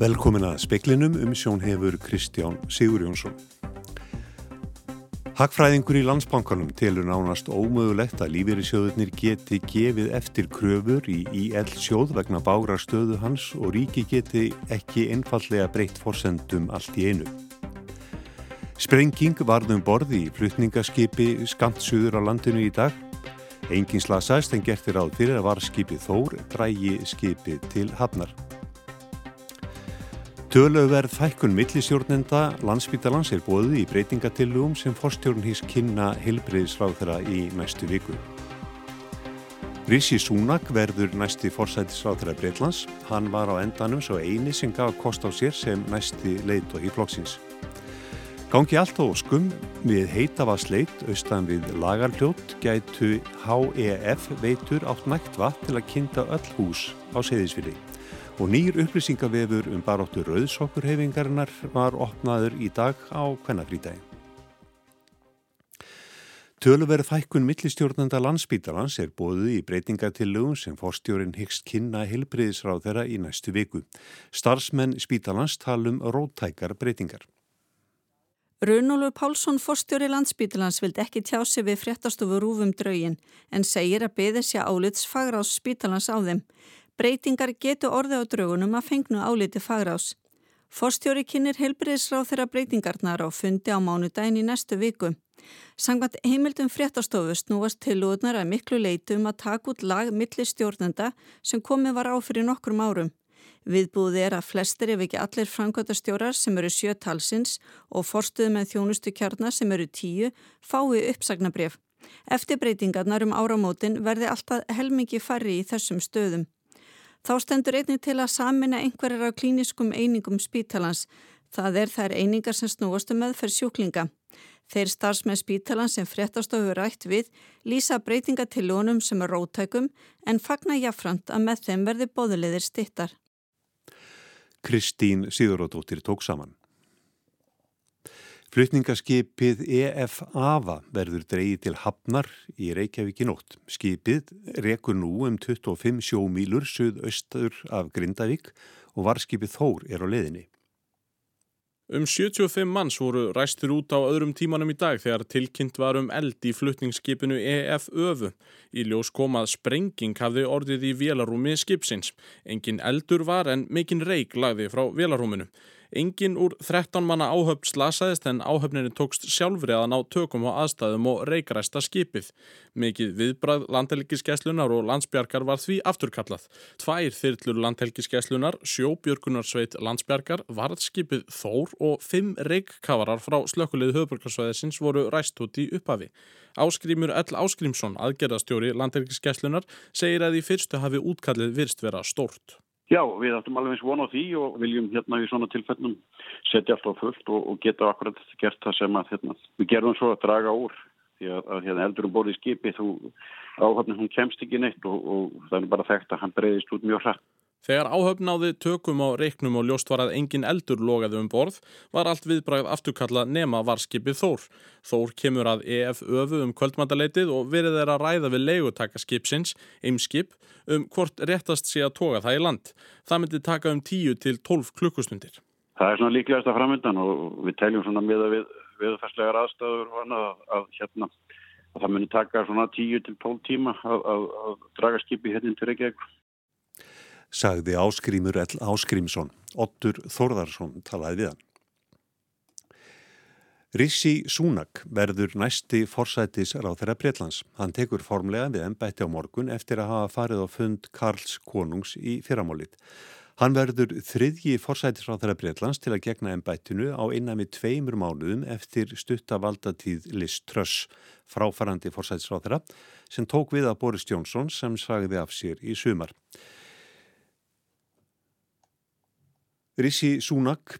Velkomin að speklinum um sjón hefur Kristján Sigur Jónsson. Hagfræðingur í landsbankanum telur nánast ómögulegt að lífeyrisjóðunir geti gefið eftir kröfur í IL sjóð vegna bára stöðu hans og ríki geti ekki einfallega breytt forsendum allt í einu. Sprenging varðum borði í flutningaskipi skamtsuður á landinu í dag. Engin slasaðist en gertir áð fyrir að varskipið Þór drægi skipið til hafnar. Tölöverð fækkun millistjórnenda landsbítalans er bóðið í breytingatillugum sem forstjórn hís kynna helbreyðisráð þeirra í næstu viku. Rishi Sunak verður næsti forsætisráð þeirra Breitlands. Hann var á endanum svo eini sem gaf kost á sér sem næsti leit og í flokksins. Gangi allt á skum við heitavasleit austan við lagarfljót gætu HEF veitur átt nægt vatn til að kynnta öll hús á seðisvili og nýr upplýsingavefur um baróttu rauðsokkurhefingarinnar var opnaður í dag á kvennafrítægi. Töluverð fækkun millistjórnanda landsbítalans er bóðið í breytingatillugum sem forstjórin hyggst kynna hilbriðisráð þeirra í næstu viku. Starsmenn spítalans talum rótækar breytingar. Runólfur Pálsson, forstjóri landsbítalans, vildi ekki tjá sig við fréttastofu rúfum draugin en segir að beði sér álits fagrás spítalans á þeim. Breytingar getu orði á draugunum að fengnu áliti fagrás. Forstjóri kynir helbriðisráð þeirra breytingarnar á fundi á mánudagin í næstu viku. Sangvænt heimildum fréttastofu snúast til útnar að miklu leitum að taka út lag milli stjórnenda sem komið var á fyrir nokkrum árum. Viðbúði er að flestir ef ekki allir framkvæmtastjórar sem eru sjö talsins og forstuð með þjónustu kjarnar sem eru tíu fái uppsagnabref. Eftir breytingarnar um áramótin verði alltaf helmingi færri í þessum stöðum. Þá stendur einnig til að samina einhverjar á klíniskum einingum spítalans. Það er þær einingar sem snúastu um með fyrir sjúklinga. Þeir starfsmenn spítalan sem fréttastofu rætt við lýsa breytinga til lónum sem er rótækum en fagna jafnframt að með þeim verði bóðulegðir stittar. Kristín Sigurðardóttir tók saman. Flutningaskipið EF-AVA verður dreyið til Hafnar í Reykjavík í nótt. Skipið rekur nú um 25 sjómílur söð-austur af Grindavík og varskipið Þór er á leðinni. Um 75 manns voru ræstur út á öðrum tímanum í dag þegar tilkynnt var um eld í flutningsskipinu EF Öfu. Í ljós komað sprenging hafði orðið í vélarúmi skipsins. Engin eldur var en mikinn reik lagði frá vélarúminu. Engin úr 13 manna áhöfn slasaðist en áhöfninni tókst sjálfrið að ná tökum á aðstæðum og reikræsta skipið. Mikið viðbrað landhelgiskeslunar og landsbjargar var því afturkallað. Tvær þyrlur landhelgiskeslunar, sjóbjörgunarsveit landsbjargar, varðskipið Þór og fimm reikkavarar frá slökkulegu höfburgarsvæðisins voru ræst út í upphafi. Áskrimur L. Áskrimsson, aðgerðastjóri landhelgiskeslunar, segir að í fyrstu hafi útkallið virst vera stórt. Já, við ættum alveg eins vona á því og viljum hérna í svona tilfellum setja alltaf fullt og, og geta akkurat gert það sem að hérna, við gerum svo að draga úr því að, að hérna, eldur um borði í skipi þú áhafnum hún kemst ekki neitt og, og það er bara þekkt að hann breyðist út mjög hrætt. Þegar áhöfnáði tökum á reiknum og ljóst var að engin eldur logaði um borð var allt viðbrað afturkalla nema varskipið Þór. Þór kemur að EF öfu um kvöldmandaleitið og verið þeirra að ræða við leigutaka skipsins, eimskip, um hvort réttast sé að toga það í land. Það myndi taka um 10 til 12 klukkustundir. Það er svona líklegast að framöndan og við teljum svona með að við, viðfærslegar annað að, að, hérna, að það myndi taka svona 10 til 12 tíma að, að draga skipi hérna til Reykjavík sagði Áskrímur L. Áskrímsson. Ottur Þorðarsson talaði við hann. Rissi Súnak verður næsti forsætis ráð þeirra Breitlands. Hann tekur formlega við ennbætti á morgun eftir að hafa farið á fund Karls konungs í fyrramálið. Hann verður þriðji forsætis ráð þeirra Breitlands til að gegna ennbættinu á innan við tveimur mánuðum eftir stuttavaldatíð Liz Truss, fráfarandi forsætis ráð þeirra, sem tók við að Boris Jónsson sem sagði af sér í sumar. Rissi Súnak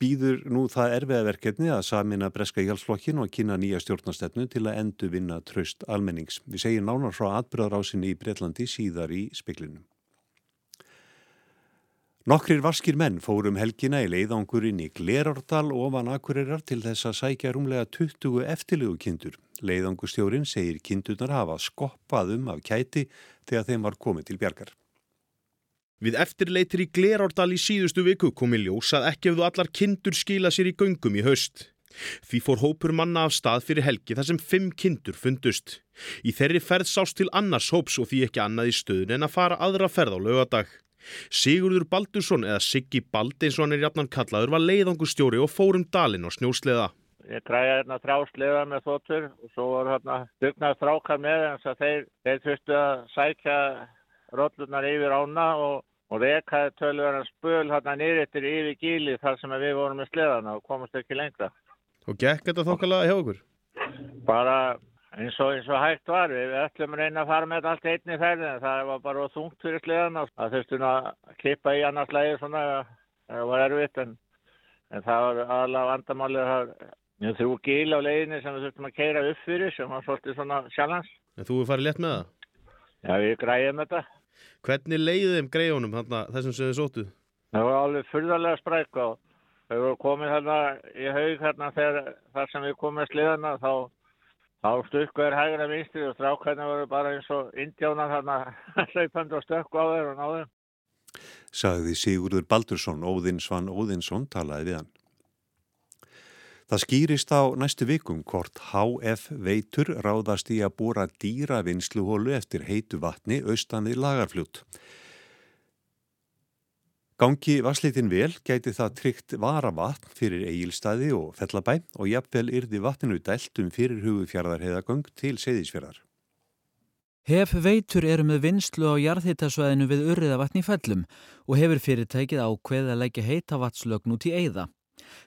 býður nú það erfiðaverkefni að samina breska hjálpsflokkin og kynna nýja stjórnastefnu til að endu vinna tröst almennings. Við segjum nánar frá atbyrðarásinni í Breitlandi síðar í speklinum. Nokkrir vaskir menn fórum helgina í leiðangurinn í Glerordal ofan Akureyrar til þess að sækja rúmlega 20 eftirlegu kindur. Leiðangustjórin segir kindurnar hafa skoppað um af kæti þegar þeim var komið til bjargar. Við eftirleitir í Glerárdal í síðustu viku komi ljós að ekki hefðu allar kindur skila sér í göngum í haust. Því fór hópur manna af stað fyrir helgi þar sem fimm kindur fundust. Í þeirri ferð sást til annars hóps og því ekki annað í stöðun en að fara aðra ferð á lögadag. Sigurður Baldursson eða Siggi Bald eins og hann er jafnan kallaður var leiðangustjóri og fórum dalinn á snjósleða. Ég græði hérna þráslega með þóttur og svo voru hérna dugnað þrákar með eins að þeir, þeir þurftu að sækja rollunar yfir ána og og rekaði tölverðan spöl hérna nýri eftir yfir gíli þar sem við vorum með sleðana og komast ekki lengra. Og gekk þetta þokkalega hjá okkur? Bara eins og, eins og hægt var. Við ætlum að reyna að fara með allt einni ferði en það var bara þungt fyrir sleðana. Það þurftum að klippa í annars lægi svona, það var erfitt en, en það var alveg vandamálið var þrjú gíl á leiðinni sem við þurftum að keira upp fyrir sem var svolítið svona sjálfans. En þú er farið létt með það? Já, við græðum þetta. Hvernig leiði þeim greiðunum þessum sem þið sótuð? Það var alveg fyrðarlega spræk og þau voru komið hérna í haug hérna þegar þar sem við komum með sliðana þá, þá stukkuður hægra vinstri og strákæðina voru bara eins og indjánar hérna hlaupandi og stökku á þeir og náðu. Sagði Sigurður Baldursson, Óðinsvann Óðinsson talaði við hann. Það skýrist á næstu vikum hvort HF veitur ráðast í að búra dýra vinsluhólu eftir heitu vatni austan við lagarfljút. Gangi vassleitin vel gæti það tryggt varavatn fyrir eigilstaði og fellabæ og jafnvel yrði vatninu dælt um fyrir hugufjörðarheðagöng til seyðisfjörðar. Hef veitur eru með vinslu á jarðhittasvæðinu við urriðavatn í fellum og hefur fyrirtækið ákveð að leggja heitavatslögn út í eigða.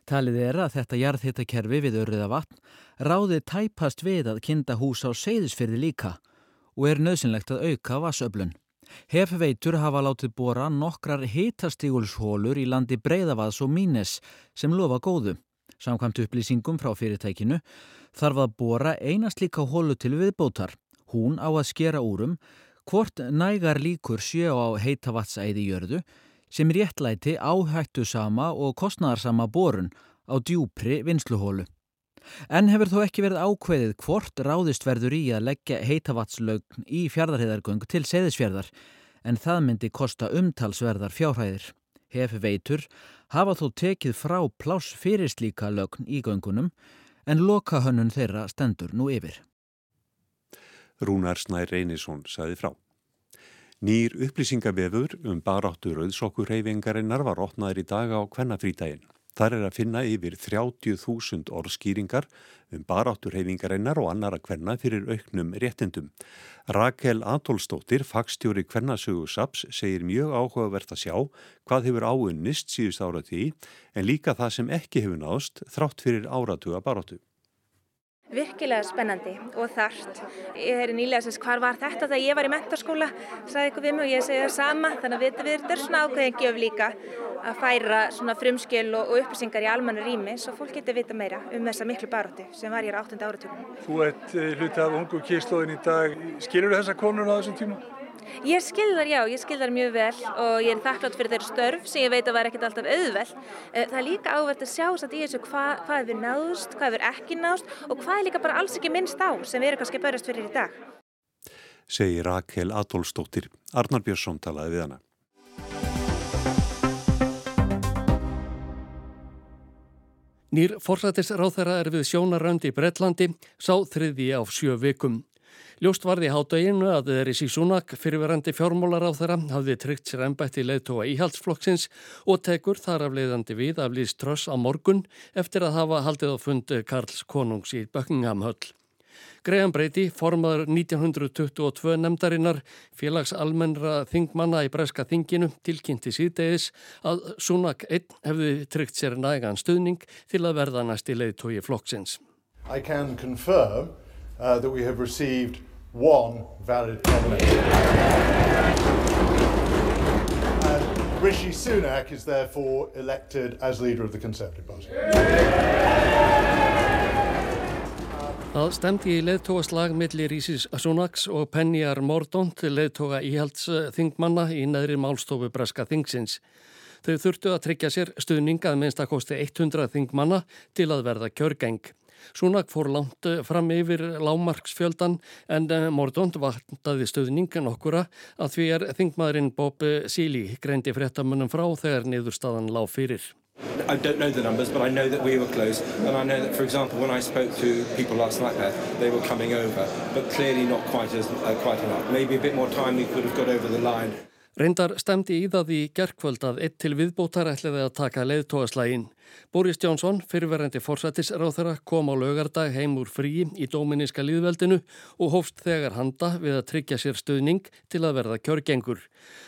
Talið er að þetta jarðhittakerfi við urriðavatn ráði tæpast við að kinda hús á seyðisfjörði líka og er nöðsynlegt að auka vassöflun. Hefveitur hafa látið bóra nokkrar hitastígulshólur í landi Breiðavaðs og Mínes sem lofa góðu. Samkvæmt upplýsingum frá fyrirtækinu þarf að bóra einast líka hólu til viðbótar. Hún á að skera úrum hvort nægar líkur sjö á heitavatsæði jörðu sem réttlæti áhættu sama og kostnæðarsama borun á djúpri vinsluhólu. En hefur þó ekki verið ákveðið hvort ráðist verður í að leggja heitavatslaugn í fjardarheðargöng til seðisfjardar en það myndi kosta umtalsverðar fjárhæðir. Hef veitur hafa þó tekið frá pláss fyrir slíka lögn í göngunum en lokahönnun þeirra stendur nú yfir. Rúnar Snær Reynisson saði frá. Nýr upplýsingavefur um baráttur auðsokkurreyfingarinnar var opnaður í dag á kvennafrítægin. Þar er að finna yfir 30.000 orðskýringar um barátturhefingarinnar og annara kvenna fyrir auknum réttindum. Rakel Adolfsdóttir, fagstjóri Kvennasögu SAPS, segir mjög áhugavert að sjá hvað hefur áunnist síðust áratví en líka það sem ekki hefur náðst þrátt fyrir áratuga baráttu virkilega spennandi og þart. Ég er nýlega segja hvað var þetta þegar ég var í mentarskóla, sagði ykkur við mig og ég segi það sama, þannig að við, við þetta er svona ákveðin gjöf líka að færa svona frumskjöl og, og upplýsingar í almanna rými svo fólk getur vita meira um þessa miklu baróttu sem var ég á 8. áratökunum. Þú ert eh, hluti af ungu kíslóðin í dag, skilur þessa konun á þessum tíma? Ég skil þar já, ég skil þar mjög vel og ég er þakklátt fyrir þeirra störf sem ég veit að var ekkert alltaf auðveld. Eh, það er líka áverð að sjá satt í þessu hvað, hvað hefur náðust, hvað hefur ekki náðust og hvað er líka bara alls ekki minnst á sem við erum kannski börjast fyrir í dag. Segir Rakel Adolfsdóttir. Arnar Björnsson talaði við hana. Nýr forsættisráþara er við sjónaröndi í Breitlandi, sá þriði á sjö vikum. Ljóst varði hátæginu að Risi Súnak, fyrirverandi fjármólar á þeirra, hafði tryggt sér ennbætti leðtóa íhaldsflokksins og tekur þar af leiðandi við af Lís Tröss á morgun eftir að hafa haldið á fund Karls Konungs í Buckingham höll. Graham Brady, formadur 1922 nefndarinnar, félagsalmennra þingmanna í Breska þinginu, tilkynnti síðdegis að Súnak einn hefði tryggt sér nægan stuðning til að verða næsti leðtói flokksins. I can confirm uh, that we have received one valid nomination. And Rishi Sunak is therefore elected as leader of the Conservative Party. Það stemdi í leðtóaslag millir Rísis Sunaks og Penjar Mordont leðtóga íhaldsþingmanna í neðri málstofu Braska Þingsins. Þau þurftu að tryggja sér stuðning að minnst að kosti 100 þingmanna til að verða kjörgeng. Súnak fór langt eh, fram yfir lámarksfjöldan en eh, Mordond vantaði stöðningan okkura að því er þingmaðurinn Bob Seeley greindi fréttamunum frá þegar niðurstaðan lág fyrir. I don't know the numbers, but I know that we were close. And I know that, for example, when I spoke to people last night there, they were coming over, but clearly not quite, as, uh, quite enough. Maybe a bit more time we could have got over the line. Reyndar stemdi í það í gerkvöld að eitt til viðbótar ætliði að taka leiðtóaslægin. Boris Johnson, fyrirverandi forsættisráþara, kom á lögardag heim úr frí í Dóminíska líðveldinu og hófst þegar handa við að tryggja sér stöðning til að verða kjörgengur.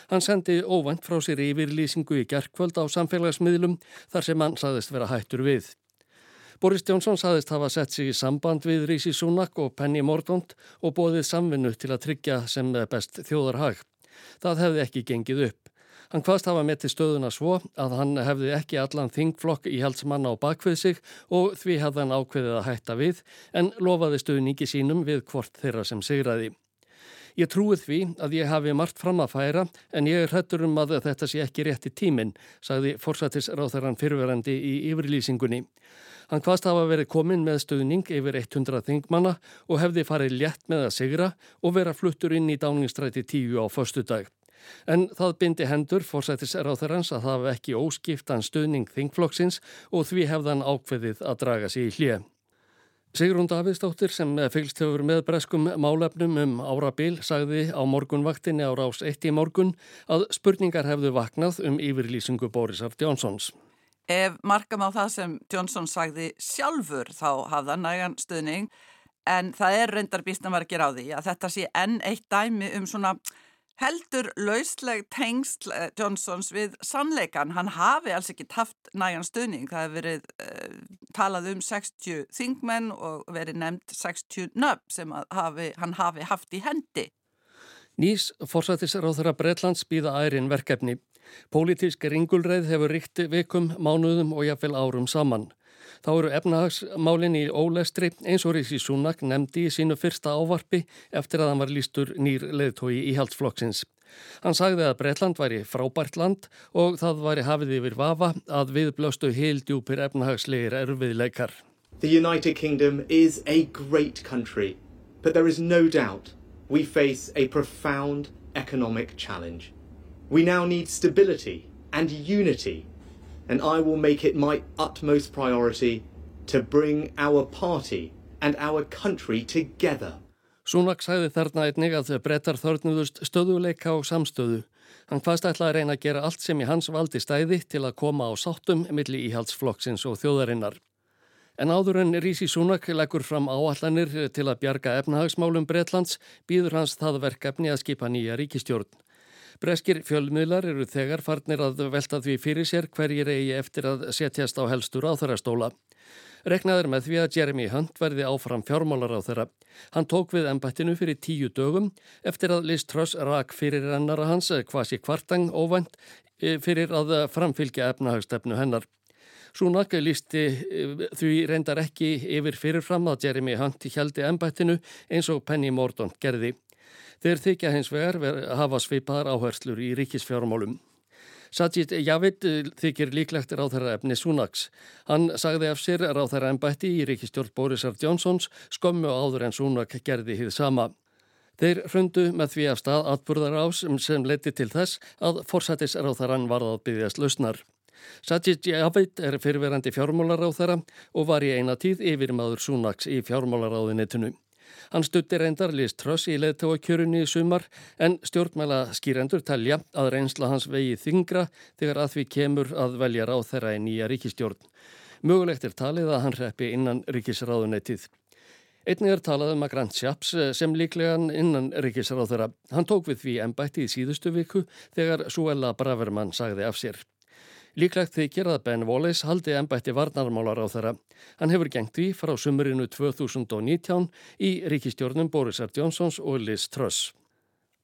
Hann sendi óvænt frá sér yfirlýsingu í gerkvöld á samfélagsmiðlum þar sem hann saðist vera hættur við. Boris Johnson saðist hafa sett sig í samband við Rísi Súnak og Penny Mordaunt og bóðið samvinnu til að tryggja sem best þjóðarhag. Það hefði ekki gengið upp. Hann hvaðst hafa með til stöðuna svo að hann hefði ekki allan þingflokk í heldsmanna á bakvið sig og því hefði hann ákveðið að hætta við en lofaði stöðningi sínum við hvort þeirra sem sigraði. Ég trúið því að ég hafi margt fram að færa en ég er hrettur um að þetta sé ekki rétt í tíminn, sagði forsættisráþarann fyrverandi í yfirlýsingunni. Hann hvaðst hafa verið komin með stöðning yfir 100 þingmanna og hefði farið létt með að sigra og vera fluttur inn í dáningstræti 10 á förstu dag. En það bindi hendur fórsættis ráþarans að það hef ekki óskiptan stöðning þingflokksins og því hefðan ákveðið að draga sig í hlið. Sigrún Davidsdóttir sem fylgst hefur með breskum málefnum um árabil sagði á morgunvaktinni á rás 1 í morgun að spurningar hefðu vaknað um yfirlýsingu Borisar Jónsons. Ef markam á það sem Johnson sagði sjálfur þá hafða nægan stuðning en það er reyndar býst að vera að gera á því að þetta sé enn eitt dæmi um svona heldur lausleg tengsl eh, Johnsons við sannleikan. Hann hafi alls ekki taft nægan stuðning. Það hefur verið uh, talað um 60 þingmenn og verið nefnt 60 nöfn sem hafi, hann hafi haft í hendi. Nýs forsættisráþara Breitlands býða ærin verkefni. Pólitísk ringulreið hefur ríkti vikum, mánuðum og jafnvel árum saman. Þá eru efnahagsmálinn í ólestri eins og Rísi Súnak nefndi í sínu fyrsta ávarpi eftir að hann var lístur nýr leðtói í haldsflokksins. Hann sagði að Breitland væri frábært land og það væri hafið yfir vafa að viðblöstu heildjúpir efnahagslegir erfiðleikar. The United Kingdom is a great country, but there is no doubt we face a profound economic challenge. We now need stability and unity, and I will make it my utmost priority to bring our party and our country together. Súnak sæði þarna einnig að þau brettar þörnuðust stöðuleika og samstöðu. Hann hvaðst ætla að reyna að gera allt sem í hans valdi stæði til að koma á sáttum milli íhaldsflokksins og þjóðarinnar. En áður en Rísi Súnak leggur fram áallanir til að bjarga efnahagsmálum Bretlands býður hans það verkefni að skipa nýja ríkistjórn. Breskir fjölmiðlar eru þegar farnir að velta því fyrir sér hverjir eigi eftir að setjast á helstur áþarastóla. Reknaður með því að Jeremy Hunt verði áfram fjármálar á þeirra. Hann tók við ennbættinu fyrir tíu dögum eftir að Liz Truss rak fyrir ennara hans, kvasi kvartang óvænt, eh, fyrir að framfylgja efnahagstefnu hennar. Súnak lísti eh, því reyndar ekki yfir fyrirfram að Jeremy Hunt hjaldi ennbættinu eins og Penny Mordaunt gerði. Þeir þykja hins vegar hafa svipaðar áherslur í ríkisfjármálum. Sajid Javid eh, þykir líklegt ráðherra efni Súnaks. Hann sagði af sér ráðherra ennbætti í ríkistjórn Borisar Johnsons skömmu áður en Súnak gerði hið sama. Þeir hrundu með því af stað atburðar ás sem leiti til þess að forsættis ráðherran varð að byggjast lausnar. Sajid Javid er fyrirverandi fjármálaráðherra og var í eina tíð yfirmaður Súnaks í fjármálaráðinitinu. Hann stutti reyndar Liz Truss í leðtóakjörunni í sumar en stjórnmæla skýrendur telja að reynsla hans vegi þingra þegar að því kemur að velja ráð þeirra í nýja ríkistjórn. Mögulegt er talið að hann reppi innan ríkisráðunettið. Einnig er talað um að Grant Shapps sem líklegan innan ríkisráð þeirra. Hann tók við því ennbætti í síðustu viku þegar Suella Braverman sagði af sér. Líklegt þykir að Ben Wallace haldi ennbætti varnarmálar á þeirra. Hann hefur gengt því frá sumurinu 2019 í ríkistjórnum Borisar Johnsons og Liz Truss.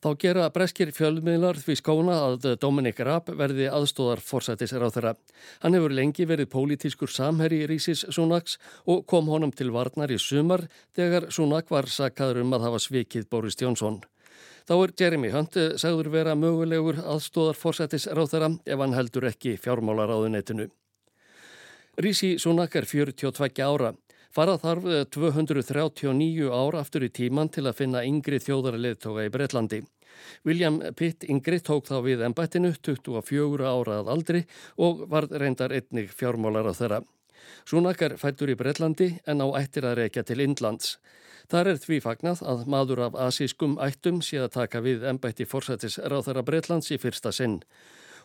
Þá gera breskir fjölmiðlar því skóna að Dominic Raab verði aðstóðar forsættisir á þeirra. Hann hefur lengi verið pólitískur samherri í Rísis Sunaks og kom honum til varnar í sumar þegar Sunak var sakaður um að hafa svikið Boris Johnson. Þá er Jeremy Hunt eh, sagður vera mögulegur aðstóðar fórsættis ráþara ef hann heldur ekki fjármálaráðunetinu. Rísi Súnak er 42 ára. Fara þarf 239 ár aftur í tíman til að finna yngri þjóðarleðtoga í Breitlandi. William Pitt yngri tók þá við ennbættinu 24 ára að aldri og var reyndar einnig fjármálar á þeirra. Súnakar fættur í Breitlandi en á ættir að reykja til Indlands. Þar er því fagnað að maður af asískum ættum sé að taka við ennbætti forsættis ráþara Breitlands í fyrsta sinn.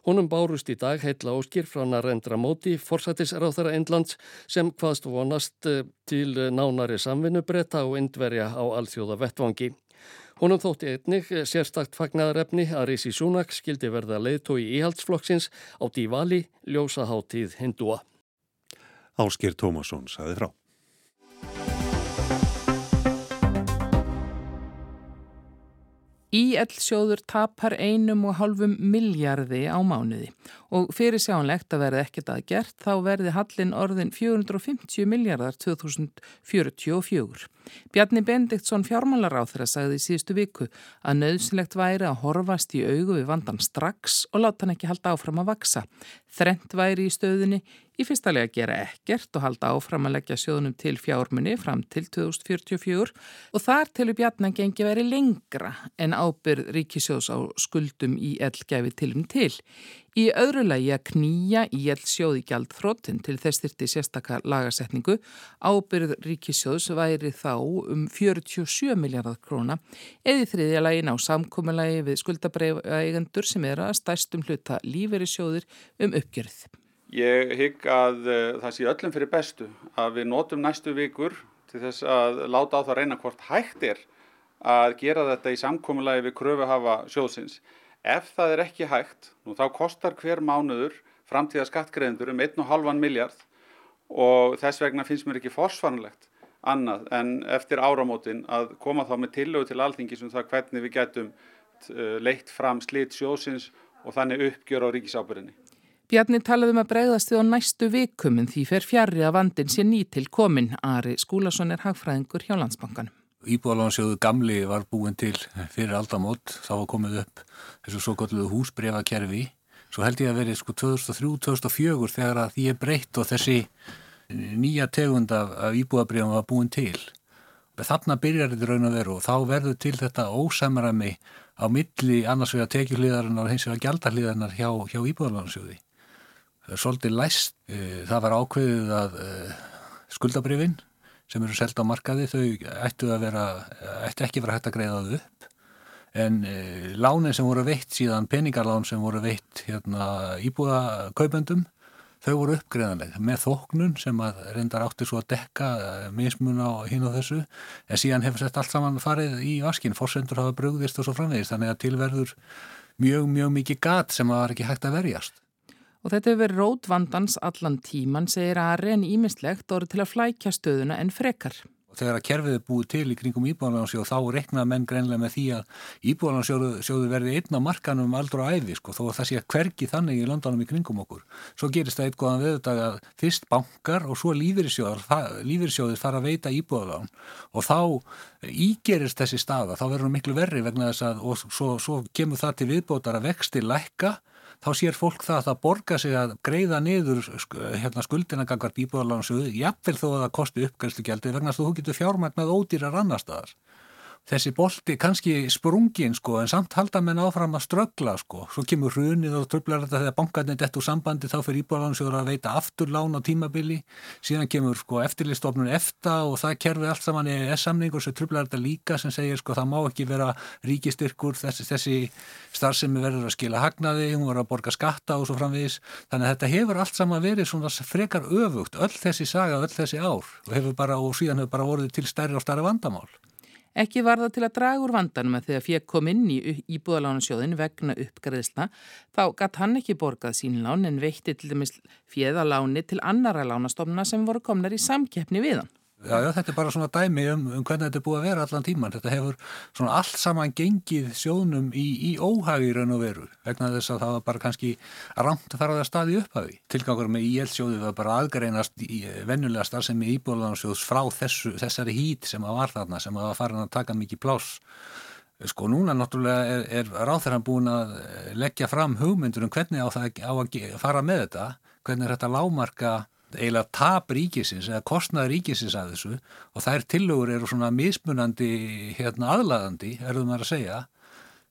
Honum bárust í dag heitla óskir frá Narendra Móti, forsættisráþara Indlands, sem hvaðst vonast eh, til nánari samvinnu breyta og indverja á alþjóða vettvangi. Honum þótti einnig sérstakt fagnaðarefni að Risi Súnak skildi verða leiðtói íhaldsflokksins á Dívala, ljósaháttíð hindúa. Ásker Tómasson saði frá. Íell sjóður tapar einum og halvum miljardi á mánuði og fyrir sjánlegt að verði ekkert að gert þá verði hallin orðin 450 miljardar 2044. Bjarni Bendiktsson fjármálaráþra sagði í síðustu viku að nöðsynlegt væri að horfast í augu við vandan strax og láta hann ekki halda áfram að vaksa. Þrent væri í stöðunni Í fyrsta lega gera ekkert og halda áfram að leggja sjóðunum til fjármunni fram til 2044 og þar telur Bjarnan gengi veri lengra en ábyrð ríkisjóðs á skuldum í eldgæfi tilum til. Í öðru lagi að knýja í eldsjóði gjaldþróttin til þess þyrti sérstakar lagasetningu ábyrð ríkisjóðs væri þá um 47 miljardar króna eða í þriðja lagi ná samkominnlagi við skuldabreiðaeigendur sem er að stærstum hluta líferi sjóðir um uppgjörð. Ég hygg að uh, það sé öllum fyrir bestu að við notum næstu vikur til þess að láta á það reyna hvort hægt er að gera þetta í samkominnlagi við kröfuhafa sjóðsins. Ef það er ekki hægt, nú þá kostar hver mánuður framtíða skattgreðendur um 1,5 miljard og þess vegna finnst mér ekki forsvarnlegt annað en eftir áramótin að koma þá með tillögu til alþingi sem um það hvernig við getum uh, leitt fram slitt sjóðsins og þannig uppgjör á ríkisábyrðinni. Bjarni talaði um að bregðast því á næstu vikum en því fer fjari að vandin sé nýtil komin. Ari Skúlason er hagfræðingur hjá Landsbankanum. Íbúðalansjóðu gamli var búin til fyrir aldamót, þá var komið upp þessu svo gotluðu húsbrefakerfi. Svo held ég að verið sko 2003-2004 þegar að því er breytt og þessi nýja tegund af, af íbúðabrefum var búin til. Þarna byrjar þetta raun að veru og þá verður til þetta ósamræmi á milli annars vegar tekjuhliðarinnar og hins vegar gjaldarhliðarinnar hjá, hjá íbúðalansjóði svolítið læst. E, það var ákveðið að e, skuldabrifin sem eru selgt á markaði þau ættu, vera, ættu ekki vera hægt að greiða þau upp. En e, lánin sem voru veitt síðan peningarlán sem voru veitt hérna, íbúðakaupendum þau voru uppgreðanleg með þóknun sem að reyndar átti svo að dekka mismun á hinn og þessu. En síðan hefur sett allt saman farið í vaskinn. Fórsendur hafa brugðist og svo framvegist þannig að tilverður mjög mjög mikið gat sem að var ekki hægt að verjast Og þetta hefur verið rótvandans allan tíman, segir að reyn ímislegt orði til að flækja stöðuna en frekar. Þegar að kerfið er búið til í kringum íbúðalansjóð þá reknaða menn greinlega með því að íbúðalansjóðu verði einn á markanum aldrei á æfi sko, þó að það sé að hvergi þannig í landanum í kringum okkur. Svo gerist það eitthvað viðdag að fyrst bankar og svo lífyrirsjóðir fara að veita íbúðalán og þá ígerist þessi staða, þá verður það miklu verri vegna þess að og svo, svo kemur það til viðbótar að vexti lækka þá sér fólk það að það borga sig að greiða niður hérna, skuldina gangar bíbúðarlánsöðu, jafnvel þó að það kosti uppgæðslugjaldi vegna að þú getur fjármagnað ódýrar annar staðar þessi bolti kannski sprungin sko en samt halda menn áfram að ströggla sko. Svo kemur hrunið og tröflar þetta þegar bankarnir dett úr sambandi þá fyrir íbúðalansjóður að veita afturlán á tímabili. Síðan kemur sko eftirlistofnun efta og það kerfi allt saman í S-samningur sem tröflar þetta líka sem segir sko það má ekki vera ríkistyrkur þessi, þessi starfsemi verður að skila hagnaði, hún verður að borga skatta og svo framvegis. Þannig að þetta hefur allt saman verið svona frekar öfugt öll þessi saga, öll þessi ár og, bara, og síðan hefur bara voruð til stærri og stærri vandamál Ekki var það til að draga úr vandanum að þegar fekk kom inn í íbúðalánasjóðin vegna uppgræðisla þá gatt hann ekki borgað sín lán en veitti til dæmis fjeðaláni til annara lánastofna sem voru komnar í samkeppni við hann. Já, já, þetta er bara svona dæmi um, um hvernig þetta er búið að vera allan tíman. Þetta hefur svona allt saman gengið sjónum í, í óhagi raun og veru vegna þess að það var bara kannski ramt að fara það staði upphafi. Tilgangur með íelsjóði var bara aðgreinast í vennulega starfsemi íbúðalansjóðs frá þessu, þessari hít sem að var þarna sem að var farin að taka mikið pláss. Sko núna náttúrulega er, er ráþæran búin að leggja fram hugmyndur um hvernig á það á að fara með þetta, hvernig er þetta lámarka eiginlega tap ríkisins eða kostnaði ríkisins að þessu og þær tillögur eru svona mismunandi hérna aðlaðandi, erðum að segja.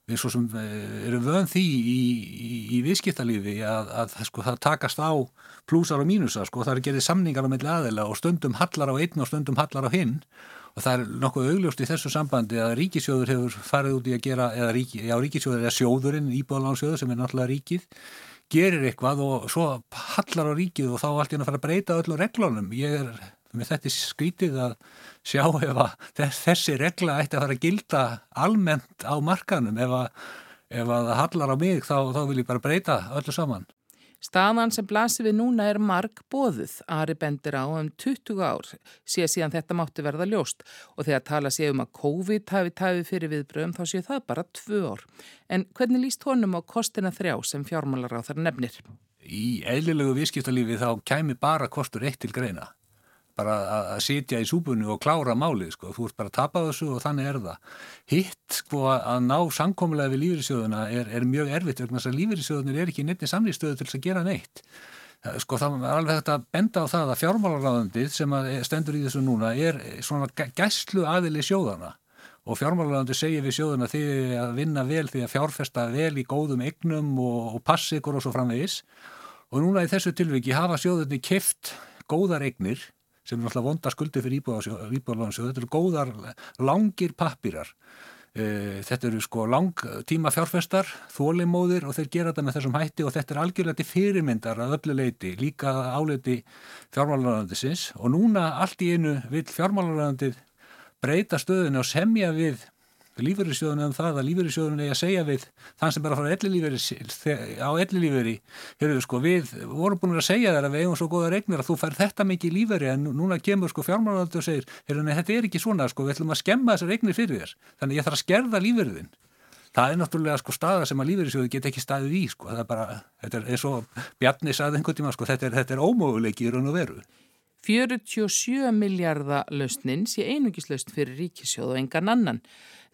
Við svo sem eh, erum vönd því í, í, í viðskiptalífi að, að sko, það takast á plúsar og mínusar sko, það er gerðið samningar á milli aðila og stundum hallar á einn og stundum hallar á hinn. Og það er nokkuð augljóst í þessu sambandi að ríkisjóður hefur farið út í að gera, eða ríki, já, ríkisjóður er sjóðurinn, íbúðalansjóður sem er náttúrulega ríkið gerir eitthvað og svo hallar á ríkið og þá allt í hann að fara að breyta öllu reglunum. Ég er með þetta skrítið að sjá ef að þessi regla ætti að fara að gilda almennt á markanum ef að, ef að hallar á mig þá, þá vil ég bara breyta öllu saman. Staðan sem blasir við núna er marg bóðuð, Ari bendir á um 20 ár, sé síðan þetta mátti verða ljóst og þegar tala sé um að COVID hafi tæfið fyrir viðbröðum þá sé það bara tvö ár. En hvernig líst honum á kostina þrjá sem fjármálar á þar nefnir? Í eðlilegu viðskiptalífi þá kæmi bara kostur eitt til greina bara að sitja í súbunni og klára málið sko, þú ert bara að tapa þessu og þannig er það. Hitt sko að ná samkomulega við lífyrirsjóðuna er, er mjög erfitt vegna þess að lífyrirsjóðunir er ekki nefnir samlýstöðu til þess að gera neitt. Sko það er alveg þetta að benda á það að fjármálaráðandið sem stendur í þessu núna er svona gæslu aðili sjóðana og fjármálaráðandið segir við sjóðuna því að vinna vel því að fjárfesta vel í góðum egnum og, og passi ykkur og svo framvegis og núna í þessu tilviki hafa sjóðunni kift góðar egnir sem er náttúrulega vonda skuldi fyrir íbúðalansjóð. Þetta eru góðar, langir pappirar. E, þetta eru sko lang tíma fjárfestar, þólimóðir og þeir gera þetta með þessum hætti og þetta er algjörlega til fyrirmyndar að öllu leiti, líka áleiti fjármálaræðandisins og núna allt í einu vil fjármálaræðandið breyta stöðinu og semja við lífeyrisjóðunum um það að lífeyrisjóðunum er að segja við þann sem bara fara á ellilífeyri. Heyrðu, sko, við vorum búin að segja þér að við eigum svo góða regnir að þú fær þetta mikið lífeyri en núna kemur sko fjármálandur og segir Heyrðu, nei, þetta er ekki svona, sko, við ætlum að skemma þessar regnir fyrir þér, þannig ég þarf að skerða lífeyriðin það er náttúrulega sko staða sem að lífeyrisjóðu get ekki staðið í sko, er bara, þetta er einhvern sko, er, er í raun og veru. 47 miljardar lausnin sé einungislaust fyrir ríkisjóð og engan annan.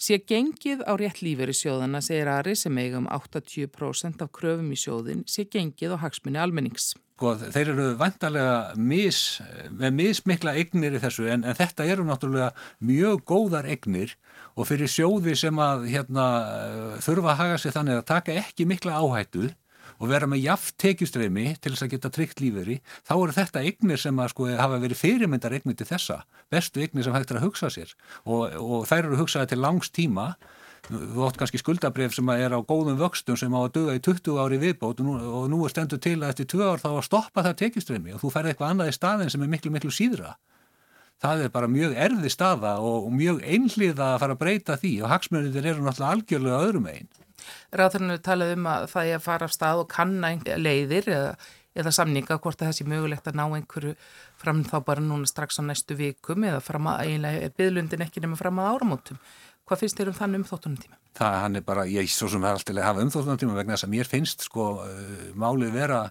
Sé gengið á rétt lífeyri sjóðana, segir Ari sem eiga um 80% af kröfum í sjóðin, sé gengið á hagsmunni almennings. Sko, þeir eru vantarlega mis, með mismikla egnir í þessu en, en þetta eru náttúrulega mjög góðar egnir og fyrir sjóði sem að hérna, þurfa að haga sig þannig að taka ekki mikla áhættu og vera með jaft tekjustreymi til þess að geta tryggt lífeyri, þá eru þetta eignir sem að sko hafa verið fyrirmyndar eignir til þessa, bestu eignir sem hægt er að hugsa sér. Og, og þær eru hugsaði til langs tíma. Þú átt kannski skuldabref sem er á góðum vöxtum sem á að döga í 20 ári viðbót og nú, og nú er stendur til að eftir 2 ár þá að stoppa það tekjustreymi og þú færði eitthvað annað í staðin sem er miklu miklu síðra það er bara mjög erði staða og, og mjög einhlið að fara að breyta því og hagsmjörnir eru náttúrulega algjörlega öðrum einn Ráðurinn er talað um að það er að fara af stað og kanna leiðir eða, eða samninga hvort það sé mögulegt að ná einhverju fram þá bara núna strax á næstu vikum eða fram að eiginlega byðlundin ekki nema fram að áramótum. Hvað finnst þér um þann umþóttunum tíma? Það hann er bara, ég svo sem er alltaf að hafa umþóttunum tíma vegna þess að mér finnst sko uh, málið vera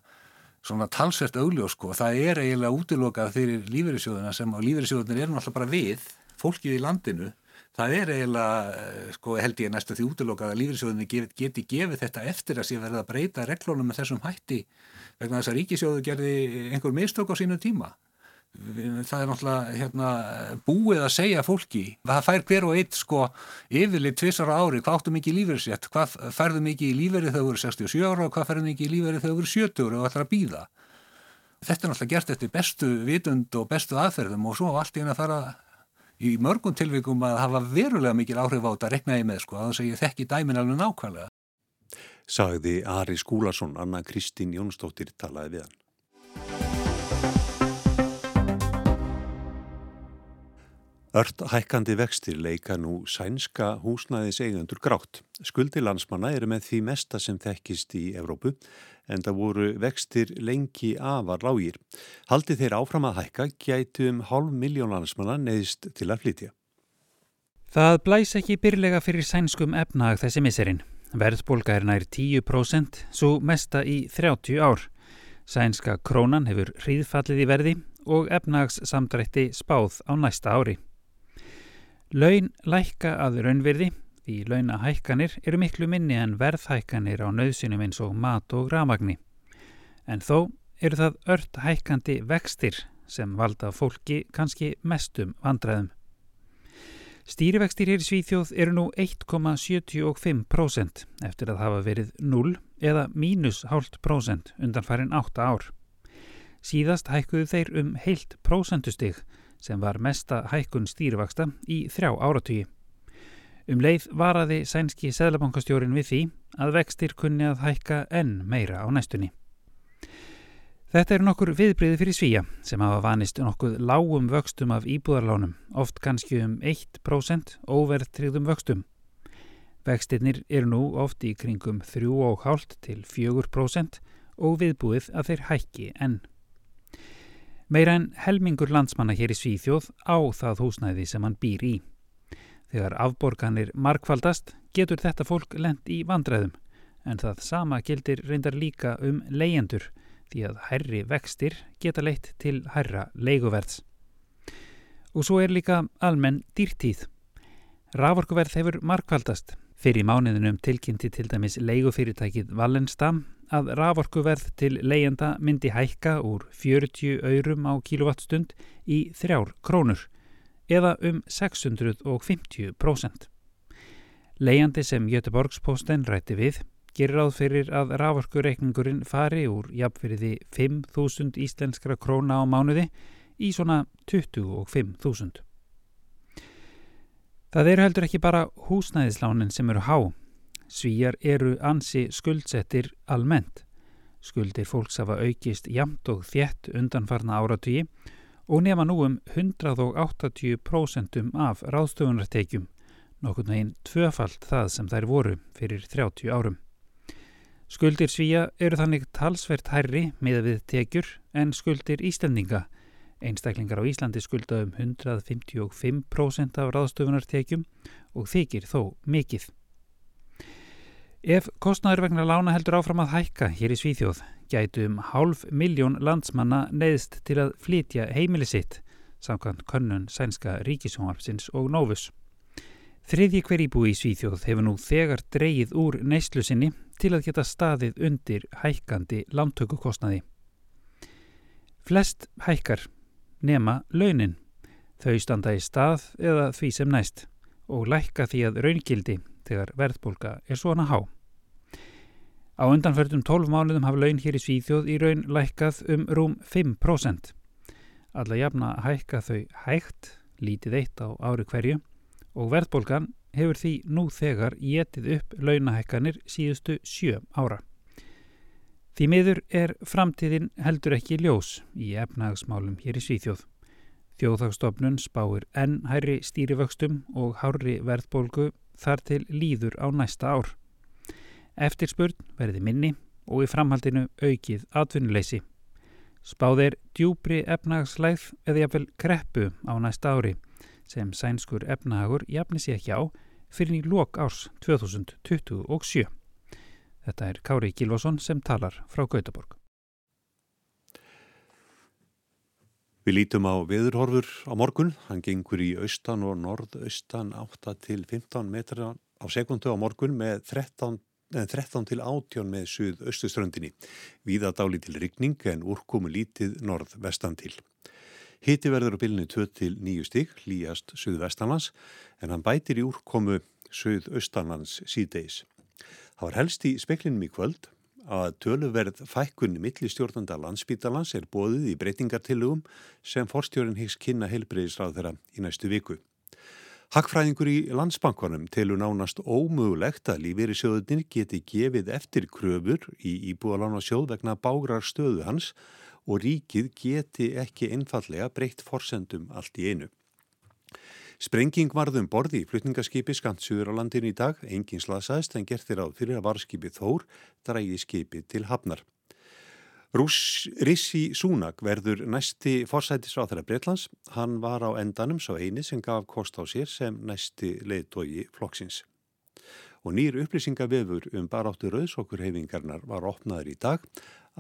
svona talsvert augljós sko. Það er eiginlega útilokað fyrir lífeyrissjóðuna sem á lífeyrissjóðunir eru náttúrulega bara við, fólkið í landinu það er eiginlega, eh, sko, held ég næstu því útlokað að lífriðsjóðinni geti, geti gefið þetta eftir að sé verið að breyta reglónum með þessum hætti vegna þess að ríkisjóðu gerði einhver mistök á sínu tíma. Það er náttúrulega hérna, búið að segja fólki, það fær hver og eitt sko yfirlið tvissar á ári, hvað áttu mikið lífriðsjætt, hvað færðu mikið í lífrið þegar þú eru 67 ára og hvað færðu mikið í lífrið þegar þú eru 70 ára og ætlar að býða. Þetta er náttúrulega gert eftir bestu vitund og bestu aðferðum og svo allt í henni að fara í mörgum tilvikum að hafa verulega mikil áhrif á þetta reknaði með sko, að þess að ég þekki dæmin alveg nákvæmlega. Sagði Ari Skúlason, Anna Kristín Jónsdóttir talaði við hann. Ört hækkandi vextir leika nú sænska húsnæðis eigendur grátt. Skuldi landsmanna eru með því mesta sem þekkist í Evrópu en það voru vextir lengi afar lágir. Haldi þeir áfram að hækka gætu um hálf miljón landsmanna neðist til að flytja. Það blæs ekki byrlega fyrir sænskum efnag þessi miserinn. Verðbólga er nær 10%, svo mesta í 30 ár. Sænska krónan hefur hríðfallið í verði og efnags samdrætti spáð á næsta ári. Laun lækka að raunverði því launahækkanir eru miklu minni en verðhækkanir á nöðsynum eins og mat og ramagni. En þó eru það ört hækkandi vextir sem valda fólki kannski mestum vandræðum. Stýrivextir hér í Svíþjóð eru nú 1,75% eftir að hafa verið 0 eða mínus hálft prósent undan farin 8 ár. Síðast hækkuðu þeir um heilt prósentustig sem var mesta hækkun stýrivaksta í þrjá áratugji. Um leið varaði sænski seðlabankastjórin við því að vextir kunni að hækka enn meira á næstunni. Þetta er nokkur viðbriði fyrir svíja sem hafa vanist nokkuð lágum vöxtum af íbúðarlánum, oft kannski um 1% óverðtryggðum vöxtum. Vextinnir eru nú oft í kringum 3,5 til 4% og viðbúið að þeir hækki enn. Meira en helmingur landsmanna hér í Svíþjóð á það húsnæði sem hann býr í. Þegar afborganir markfaldast getur þetta fólk lend í vandræðum en það sama gildir reyndar líka um leyendur því að herri vextir geta leitt til herra leiguverðs. Og svo er líka almenn dýrtíð. Raforkuverð hefur markvaldast. Fyrir mánuðinum tilkynnti til dæmis leigufyrirtækið Vallenstam að raforkuverð til leyenda myndi hækka úr 40 aurum á kilowattstund í þrjár krónur eða um 650%. Leyandi sem Göteborgsposten rætti við gerir ráð fyrir að raforkureikningurinn fari úr jafnfyrirði 5.000 íslenskra króna á mánuði í svona 25.000. Það eru heldur ekki bara húsnæðislánin sem eru há. Svíjar eru ansi skuldsettir almennt. Skuldir fólks hafa aukist jamt og þjett undanfarna áratugi og nefna nú um 180% af ráðstöfunartekjum, nokkur neginn tvöfalt það sem þær voru fyrir 30 árum. Skuldir svíja eru þannig talsvert hærri með við tekjur en skuldir Íslandinga. Einstaklingar á Íslandi skulda um 155% af ráðstöfunartekjum og þykir þó mikill. Ef kostnæður vegna lána heldur áfram að hækka hér í Svíþjóð, gætu um hálf miljón landsmanna neðst til að flytja heimili sitt, samkvæmt könnun sænska ríkisjónvarpsins og Novus. Þriðji hver íbúi í Svíþjóð hefur nú þegar dreyið úr neyslu sinni til að geta staðið undir hækkandi lántökukostnaði. Flest hækkar nema launin. Þau standa í stað eða því sem næst og lækka því að raungildi þegar verðbólka er svona há. Á undanförðum 12 mánuðum hafa laun hér í Svíþjóð í raun lækkað um rúm 5%. Alla jafna hækka þau hægt, lítið eitt á ári hverju og verðbólgan hefur því nú þegar getið upp launahækkanir síðustu sjö ára. Því miður er framtíðin heldur ekki ljós í efnahagsmálum hér í Svíþjóð. Þjóðhagstofnun spáir enn hærri stýrivöxtum og hárri verðbólgu þar til líður á næsta ár. Eftirspurn verði minni og í framhaldinu aukið atvinnuleysi. Spáð er djúbri efnahagslæð eða jafnvel kreppu á næsta ári sem sænskur efnahagur jafni sér ekki á fyrir í lok árs 2027. Þetta er Kári Gilvason sem talar frá Gautaborg. Við lítum á viðurhorfur á morgun. Hann gengur í austan og norðaustan 8 til 15 metra á sekundu á morgun með 13, 13 til 18 með suð-austuströndinni. Víða dáli til rigning en úrkomu lítið norð-vestan til. Hiti verður á bylnu 2 til 9 stygg, líjast suðvestanlands, en hann bætir í úrkomu suðaustanlands síðdeis. Það var helst í speklinum í kvöld að töluverð fækkunni millistjórnanda landsbítalans er bóðið í breytingartillugum sem forstjórin higgs kynna heilbreyðisráð þeirra í næstu viku. Hakkfræðingur í landsbankunum telur nánast ómögulegt að lífeyri sjóðunir geti gefið eftir kröfur í íbúalána sjóð vegna bágrar stöðu hans og ríkið geti ekki einfallega breytt forsendum allt í einu. Sprenging varðum borði í flutningaskipi skamtsuður á landinu í dag, engin slasaðist en gerðir áð fyrir að varskipi Þór drægi skipi til Hafnar. Rúss Rissi Súnak verður næsti forsætisráþara Breitlands. Hann var á endanum svo eini sem gaf kost á sér sem næsti leiðtogi flokksins. Og nýr upplýsingavefur um baráttu rauðsokkurhefingarnar var opnaður í dag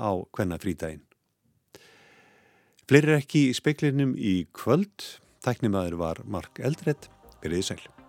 á hvenna frídægin. Fleiri ekki í speiklinum í kvöld. Tæknimaður var Mark Eldredd. Verðið sæl.